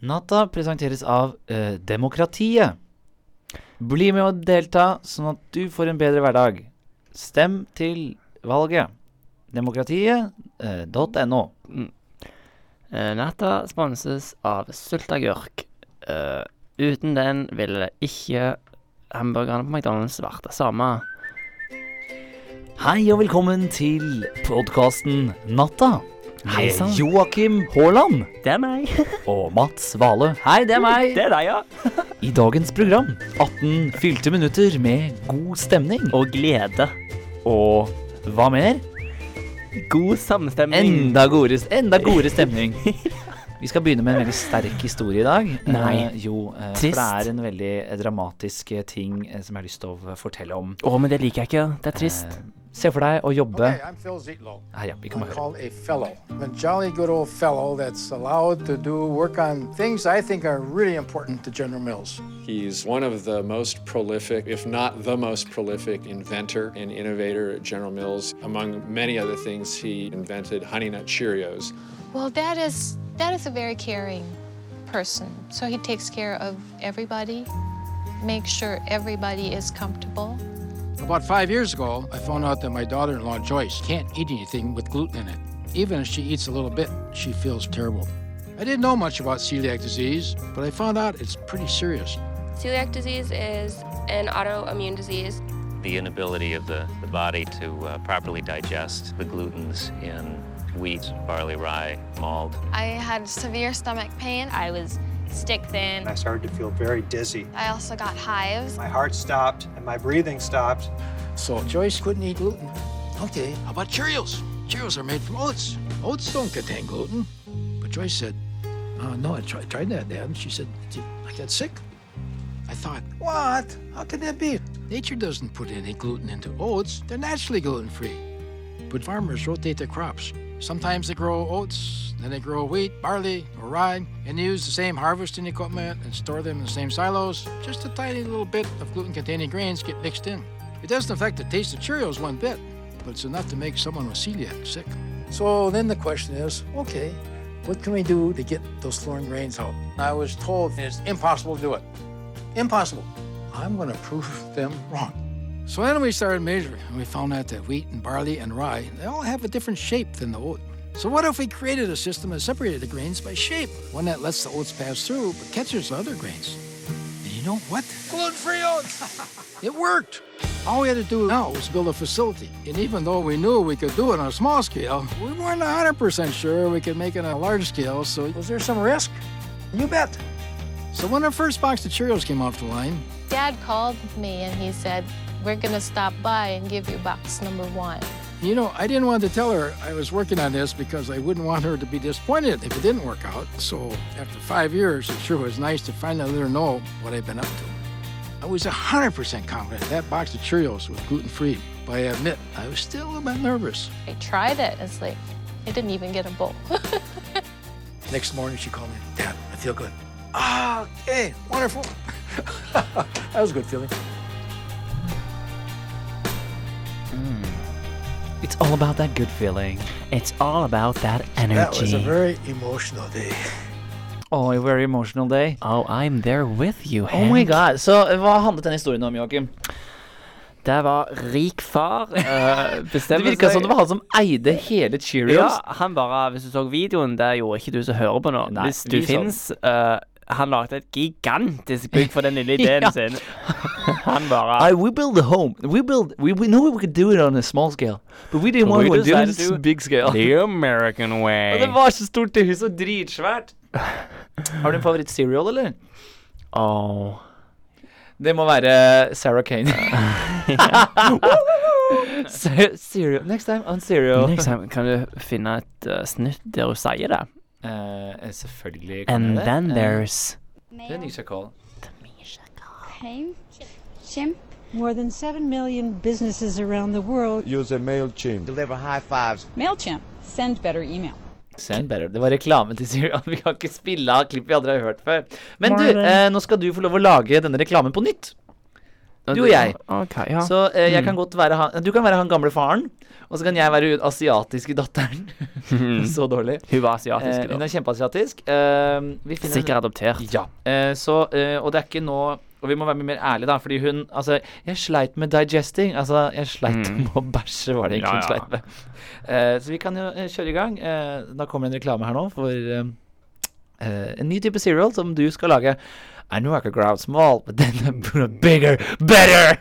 Natta presenteres av eh, Demokratiet. Bli med og delta, sånn at du får en bedre hverdag. Stem til valget. Demokratiet.no. Eh, natta sponses av Sultagurk. Eh, uten den ville ikke hamburgerne på McDonald's vært det samme. Hei og velkommen til podkasten Natta. Hei sann. Joakim Haaland Det er meg. og Mats Vale. Hei, det er meg. Det er deg, ja. I dagens program 18 fylte minutter med god stemning. Og glede. Og hva mer? God samstemning. Enda godere, enda godere stemning. Vi skal begynne med en veldig sterk historie i dag. Nei. Eh, jo, eh, Trist. for det er en veldig dramatisk eh, ting eh, som jeg har lyst til å fortelle om. Å, men det liker jeg ikke. Det er trist. Se for deg å jobbe Okay, I'm Phil Zietlow. Ja, vi kan I'm høre. called a fellow. A jolly good old fellow that's allowed to do work on things I think are really important to General Mills. He's one of the most prolific, if not the most prolific, inventor and innovator at General Mills. Among many other things, he invented Honey Nut Cheerios. Well, that is that is a very caring person. So he takes care of everybody, makes sure everybody is comfortable. About five years ago, I found out that my daughter-in-law Joyce can't eat anything with gluten in it. Even if she eats a little bit, she feels terrible. I didn't know much about celiac disease, but I found out it's pretty serious. Celiac disease is an autoimmune disease. the inability of the, the body to uh, properly digest the glutens in wheat, barley, rye, malt. I had severe stomach pain. I was stick thin. I started to feel very dizzy. I also got hives. My heart stopped and my breathing stopped. So Joyce couldn't eat gluten. Okay, how about Cheerios? Cheerios are made from oats. Oats don't contain gluten. But Joyce said, uh, no, I tried, tried that, Dad. And she said, I got sick. I thought, what? How can that be? Nature doesn't put any gluten into oats. They're naturally gluten-free. But farmers rotate their crops. Sometimes they grow oats, then they grow wheat, barley, or rye, and use the same harvesting equipment and store them in the same silos. Just a tiny little bit of gluten-containing grains get mixed in. It doesn't affect the taste of Cheerios one bit, but it's enough to make someone with celiac sick. So then the question is, okay, what can we do to get those foreign grains out? I was told it's impossible to do it. Impossible. I'm going to prove them wrong. So then we started measuring, and we found out that wheat and barley and rye, they all have a different shape than the oat. So what if we created a system that separated the grains by shape? One that lets the oats pass through, but catches the other grains. And you know what? Gluten-free oats! it worked! All we had to do now was build a facility. And even though we knew we could do it on a small scale, we weren't 100% sure we could make it on a large scale, so was there some risk? You bet. So when our first box of Cheerios came off the line, Dad called me and he said, "We're gonna stop by and give you box number one." You know, I didn't want to tell her I was working on this because I wouldn't want her to be disappointed if it didn't work out. So after five years, it sure was nice to finally let her know what I'd been up to. I was 100% confident that box of Cheerios was gluten-free, but I admit I was still a little bit nervous. I tried it. It's like I didn't even get a bowl. Next morning, she called me, Dad, I feel good. Ah, okay, wonderful. that was a good feeling. It's all about that good feeling. It's all about that energy. That was a very emotional day. Oh, a very emotional day. Oh, I'm there with you, Hank. Oh my god. Så eh, hva handlet den historien om, Joakim? Det var rik far. Uh, Det virka som det var han som eide hele Cheerios. Ja, han bare Hvis du så videoen, det gjorde ikke du som hører på nå. Nei, Hvis du fins, den. fins Han lagde et gigantisk bygg for den lille ideen Ja. sin. han bare I, we build a home. We build. We, we know we could do it on a small scale, but we didn't want we to do it on a big scale. The American way. Og det var så stort det huset, og dritsvært. Har du en favoritt-serial, eller? Oh. Det må være Sarah Kane. Ce- Next time on Serial. Next time, kan du finne et uh, snutt der hun sier det? Eh, selvfølgelig kan And jeg det. then Eh, there's Det er Nisha Cole. Hey, Chimp, More than 7 million businesses around the world Use a MailChimp. Deliver high fives. MailChimp. Send better email. Send better. Det var reklame til Sirian. Vi kan ikke spille av klipp vi aldri har hørt før. Men du, eh, nå skal du få lov å lage denne reklamen på nytt. Du og jeg. Okay, ja. Så eh, jeg Mm. kan godt være han Du kan være han gamle faren, og så kan jeg være hun asiatiske datteren. Mhm. så dårlig. Hun var asiatisk, Eh, da. hun er kjempeasiatisk. Eh, Sikkert adoptert. Ja. Eh, så, og det er ikke nå Og vi må være mer ærlige, da, fordi hun Altså, jeg sleit med digesting. Altså, jeg sleit Mm. med å bæsje, var det egentlig Ja, hun ja. sleit med. Uh, så vi kan jo uh, kjøre i gang. Uh, da kommer det en reklame her nå for en ny type cereal som du skal lage. I knew I could grow out small, but then I'm bigger, better.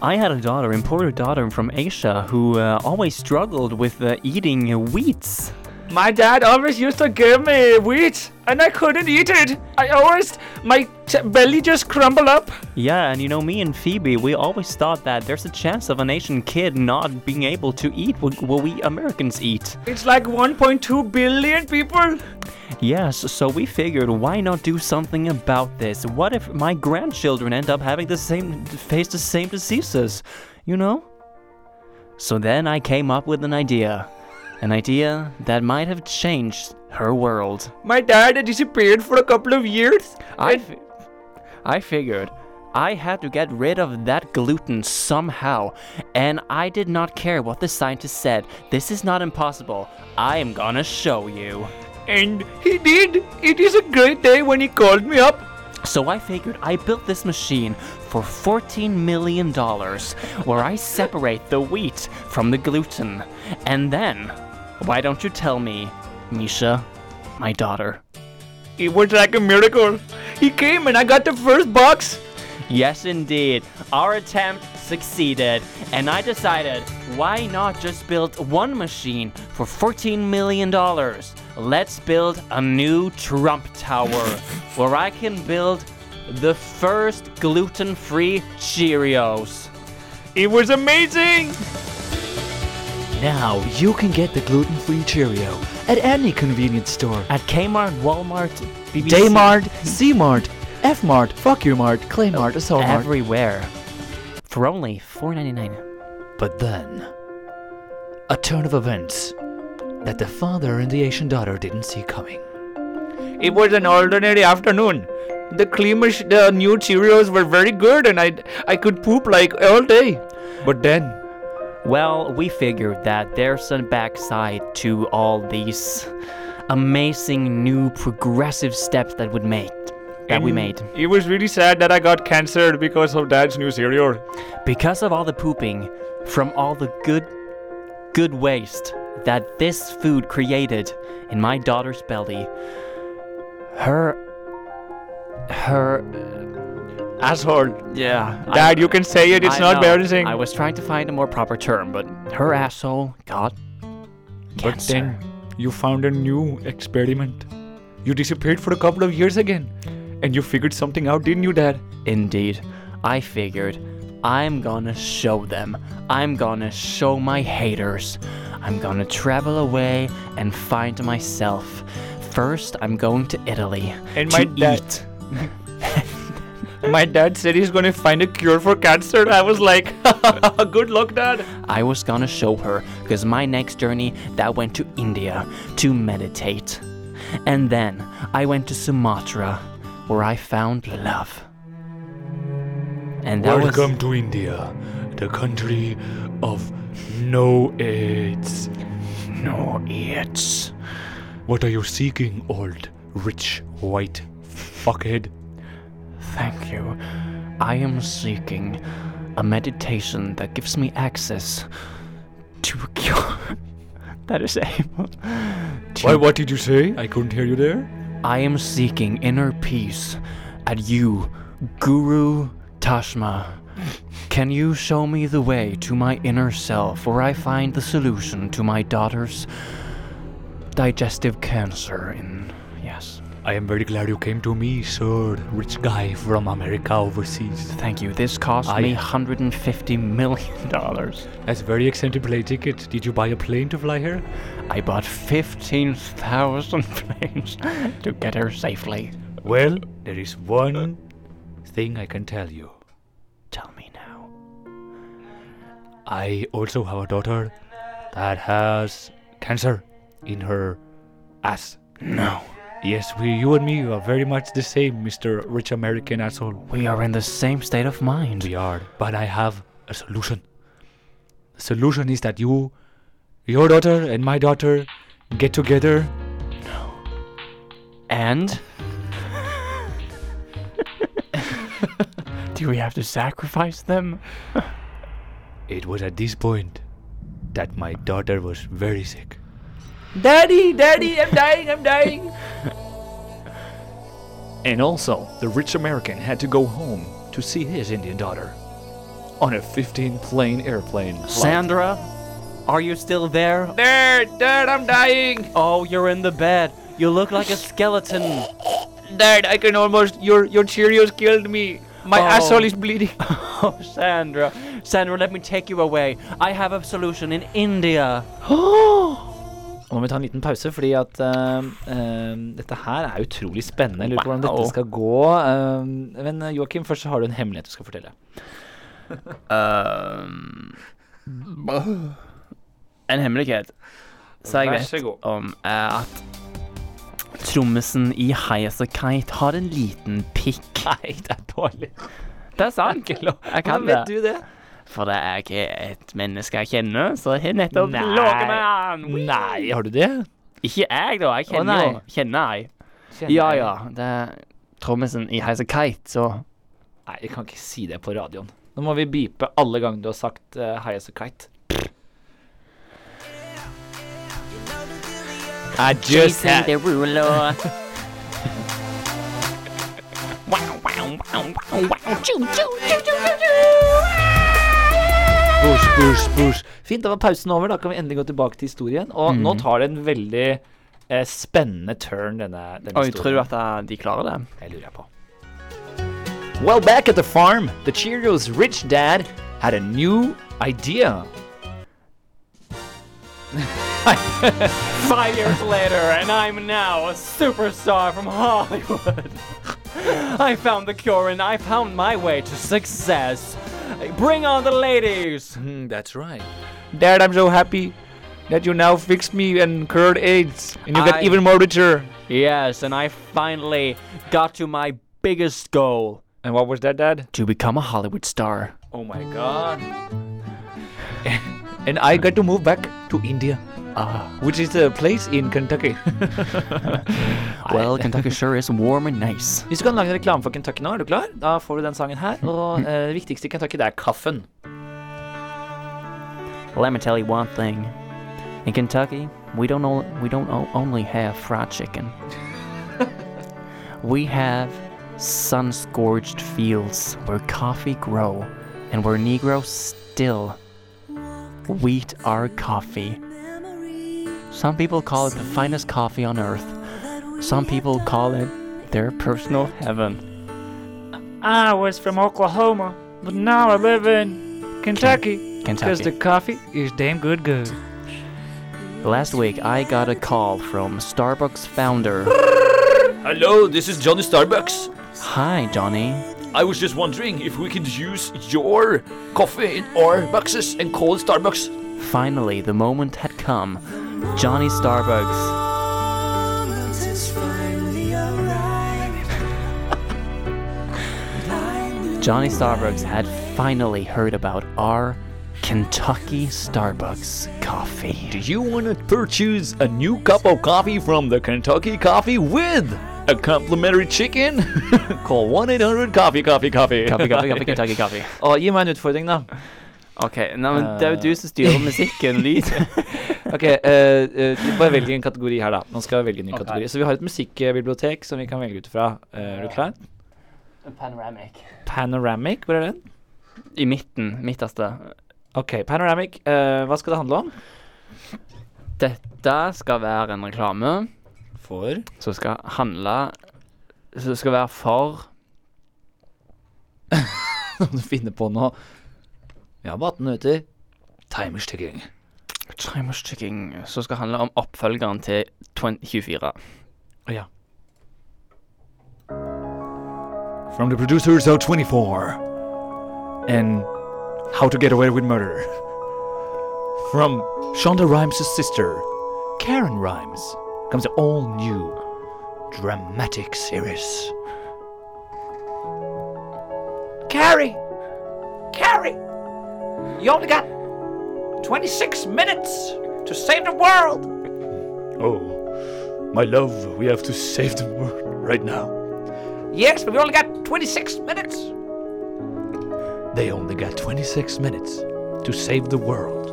I had a daughter, imported daughter from Asia, who uh, always struggled with uh, eating wheats. My dad always used to give me wheat, and I couldn't eat it. I always, my t- belly just crumbled up. Yeah, and you know, me and Phoebe, we always thought that there's a chance of an Asian kid not being able to eat what, what we Americans eat. It's like 1.2 billion people. Yes, so we figured why not do something about this? What if my grandchildren end up having the same face the same diseases, you know? So then I came up with an idea. An idea that might have changed her world. My dad had disappeared for a couple of years. I, I figured I had to get rid of that gluten somehow, and I did not care what the scientists said. This is not impossible. I am gonna show you. And he did. It is a great day when he called me up. So I figured I built this machine for $14 million where I separate the wheat from the gluten. And then, why don't you tell me, Misha, my daughter? It was like a miracle. He came and I got the first box. Yes, indeed. Our attempt succeeded, and I decided why not just build one machine for $14 million? Let's build a new Trump Tower where I can build the first gluten free Cheerios. It was amazing. Now you can get the gluten-free Cheerio at any convenience store. At Kmart, Walmart, BBC. Daymart, C-Mart, F-Mart, Fuck You Mart, Claymart, Assault Mart. Everywhere. For only $4.99. But then, a turn of events that the father and the Asian daughter didn't see coming. It was an ordinary afternoon. The clean the new Cheerios were very good, and I I could poop like all day. But then, Well, we figured that there's a backside to all these amazing new progressive steps that would make that we made. It was really sad that I got cancer because of Dad's new cereal. Because of all the pooping from all the good good waste that this food created in my daughter's belly. Her her Asshole. yeah. Dad, you can say it. It's I not know. embarrassing. I was trying to find a more proper term, but her asshole got But then you found a new experiment. You disappeared for a couple of years again. And you figured something out, didn't you, Dad? Indeed. I figured I'm gonna show them. I'm gonna show my haters. I'm gonna travel away and find myself. First, I'm going to Italy And to my dad- eat. My dad said he's gonna find a cure for cancer. I was like, good luck, Dad. I was gonna show her because my next journey that went to India to meditate. And then I went to Sumatra where I found love. And that was Welcome to India, the country of no AIDS. no AIDS. What are you seeking, old, rich, white fuckhead? Thank you. I am seeking a meditation that gives me access to a cure that is able to. Why, what did you say? I couldn't hear you there. I am seeking inner peace at you, Guru Tashma. Can you show me the way to my inner self where I find the solution to my daughter's digestive cancer in. I am very glad you came to me, sir, rich guy from America overseas. Thank you. This cost I- me $150 million. That's very expensive plane ticket. Did you buy a plane to fly here? I bought 15,000 planes to get her safely. Well, there is one thing I can tell you. Tell me now. I also have a daughter that has cancer in her ass. No. Yes, we, you and me are very much the same, Mr. Rich American asshole. We are in the same state of mind. We are, but I have a solution. The solution is that you, your daughter and my daughter, get together. No. And? Do we have to sacrifice them? It was at this point that my daughter was very sick. Daddy, Daddy, I'm dying, I'm dying. And also, the rich American had to go home to see his Indian daughter on a 15 plane airplane. flight. Sandra, are you still there? Dad, Dad, I'm dying. Oh, you're in the bed. You look like a skeleton. Dad, I can almost. Your your Cheerios killed me. My Oh. asshole is bleeding. Oh, Sandra. Sandra, let me take you away. I have a solution in India. Nå må vi ta en liten pause, fordi at uh, uh, dette her er utrolig spennende. Jeg lurer på hvordan dette skal gå. Uh, men Joakim, først så har du en hemmelighet du skal fortelle. En hemmelighet som jeg vet om, er at trommisen i Highas a Kite har en liten pikk. Nei, det er dårlig. Det er sant. Jeg kan Hvordan vet det. du det? For det er ikke et menneske jeg kjenner, så jeg har nettopp ligget med han. Nei, har du det? Ikke jeg, da. Jeg kjenner jo. Kjenner jeg. Kjenner Ja, ja. Det er trommisen i Heise Kite, så Nei, jeg kan ikke si det på radioen. Nå må vi beepe alle ganger du har sagt uh, Heise kite. I just had Derulo. Fint, da var pausen over. Da kan vi endelig gå tilbake til historien. Og nå Mhm. tar det en veldig eh, spennende turn, denne, denne Oi, tror du at eh, de klarer det? Jeg lurer på. Well, back at the farm, the Cheerios' rich dad had a new idea. Five years later, and I'm now a superstar from Hollywood. I found the cure and I found my way to success. Bring on the ladies! Hmm, that's right. Dad, I'm so happy that you now fixed me and cured AIDS, and you I- get even more richer. Yes, and I finally got to my biggest goal And what was that, Dad? to become a Hollywood star. Oh my God. and I got to move back to India, Ah, which is a place in Kentucky. well, Kentucky sure is warm and nice. Hvis du kan lage en reklame for Kentucky nå, er du klar? Da får du den sangen her. Og eh, det viktigste i Kentucky, det er kaffen. Let me tell you one thing. In Kentucky, we don't o- we don't o- only have fried chicken. we have sun-scorched fields where coffee grow and where Negroes still wheat our coffee. Some people call it the finest coffee on earth. Some people call it their personal heaven. I was from Oklahoma, but now I live in Kentucky. Kentucky. the coffee is damn good, good. Last week, I got a call from Starbucks founder. Hello, this is Johnny Starbucks. Hi, Johnny. I was just wondering if we could use your coffee in our boxes and call it Starbucks. Finally, the moment had come. Johnny Starbucks. Johnny Starbucks had finally heard about our Kentucky Starbucks coffee. Do you want to purchase a new cup of coffee from the Kentucky Coffee with a complimentary chicken? Call 1 800 Coffee Coffee Coffee. Coffee, coffee, coffee, Kentucky coffee. Oh, Og gi meg en utfordring, da. Ok, nei, men det er jo du som styrer musikken, lyd. Ok, uh, eh, Bare velg en kategori her, da. Nå skal vi velge en ny okay. kategori. Så vi har et musikkbibliotek som vi kan velge ut fra. Eh, er du klar? Panoramic. Panoramic, hvor er den? I midten, midterste. Ok, Panoramic. eh, hva skal det handle om? Dette skal være en reklame For som skal handle Som skal være for Du finner på noe. Vi har bare 18 minutter. Er Time is ticking. Timers Checking, som skal handle om oppfølgeren til 2024. Å ja. From the producers of 24 and How to Get Away with Murder. From Shonda Rhimes' sister, Karen Rhimes, comes an all new dramatic series. Carrie! You only got 26 minutes to save the world! Oh, my love, we have to save the world right now. Yes, but we only got 26 minutes. They only got 26 minutes to save the world.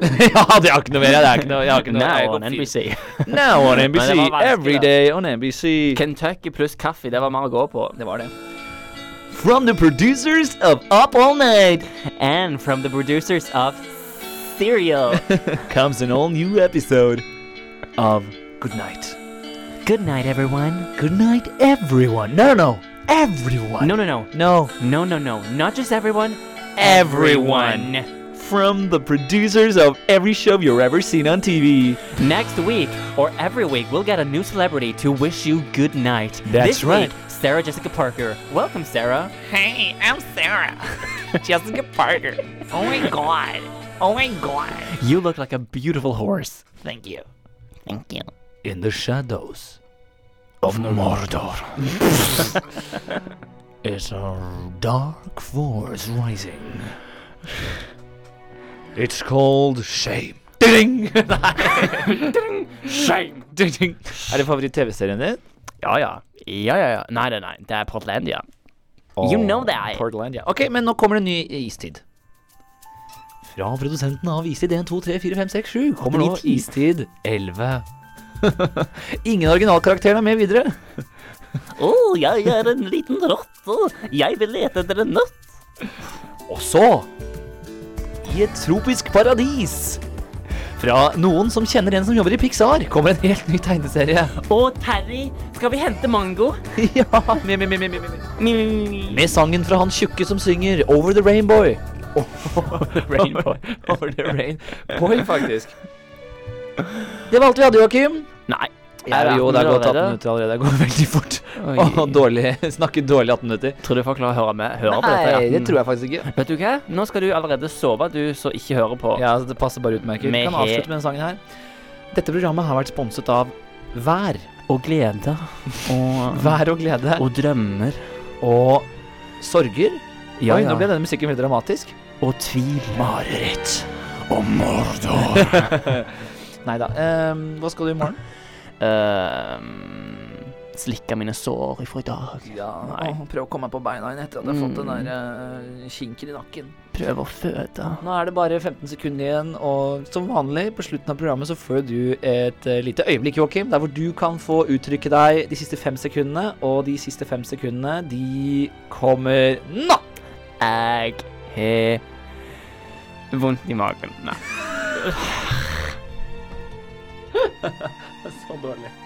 ja, det har ikke noe mer. Det er ikke noe, jeg har ikke noe Now on. NBC. Now on NBC. var vanskelig, Every da. day on NBC. Kentucky pluss kaffe, det var mer å gå på. Det var det. From the producers of Up All Night And from the producers of Serial. comes an all new episode of Good Night. Good night, everyone. Good night, everyone. No, no, no. Everyone. No, no, no. No. No, no, no. Not just everyone. Everyone. From the producers of every show you've ever seen on TV. Next week, or every week, we'll get a new celebrity to wish you good night. That's this right. Week, Sarah Jessica Parker. Welcome, Sarah. Hey, I'm Sarah. Jessica Parker. Oh my god. Oh my god. You look like a beautiful horse. Thank you. Thank you. In the shadows of Mordor is a dark force rising. It's called shame. Ding! Shame. Ding, ding. Er det favoritt-TV-serien din? Ja, ja. Ja, ja, ja. Nei, nei, nei. Det er Portlandia. You know that. Portlandia. Ok, men nå kommer det en ny istid. Fra produsenten av Istid 1, 2, 3, 4, 5, 6, 7 kommer nå 8, 9, 10. Istid 11. Ingen originalkarakterer er med videre. Å, jeg er en liten rotte. Jeg vil lete etter en nøtt. Og så, i et tropisk paradis Fra noen som kjenner en som jobber i Pixar, kommer en helt ny tegneserie. Å, Terry, skal vi hente mango? ja, mi. Mi, mi, mi, mi. med sangen fra han tjukke som synger Over the Rainbow. Rainbow. Over the Rainbow, faktisk. Det var alt vi hadde, Joakim. Nei. Ja, jo, det er gått 18 minutter allerede. Det går veldig fort. Og dårlig, snakker dårlig 18 minutter. Tror du folk klarer å høre med? Høre på dette? Nei, det tror jeg faktisk ikke. Vet du hva? Nå skal du allerede sove, du som ikke hører på. Ja, så Det passer bare utmerket. Vi Vi kan avslutte med denne sangen her. Dette programmet har vært sponset av Vær. Og glede. Og, Vær og glede. og drømmer. Og sorger. Ja, Oi, ja. nå ble denne musikken veldig dramatisk. Og tvil. Mareritt og Mordor. Nei da. Um, hva skal du i morgen? Ehm, slikka mine sår ifra i dag. Ja, Nei. å, Prøv å komme på beina igjen etter at jeg har fått den Mm. der uh, kinken i nakken. Prøv å føde. Nå er det bare 15 sekunder igjen, og som vanlig på slutten av programmet så får du et uh, lite øyeblikk, Joakim, der hvor du kan få uttrykke deg de siste fem sekundene, og de siste fem sekundene, de kommer nå! Jeg har vondt i magen. Nei. Só o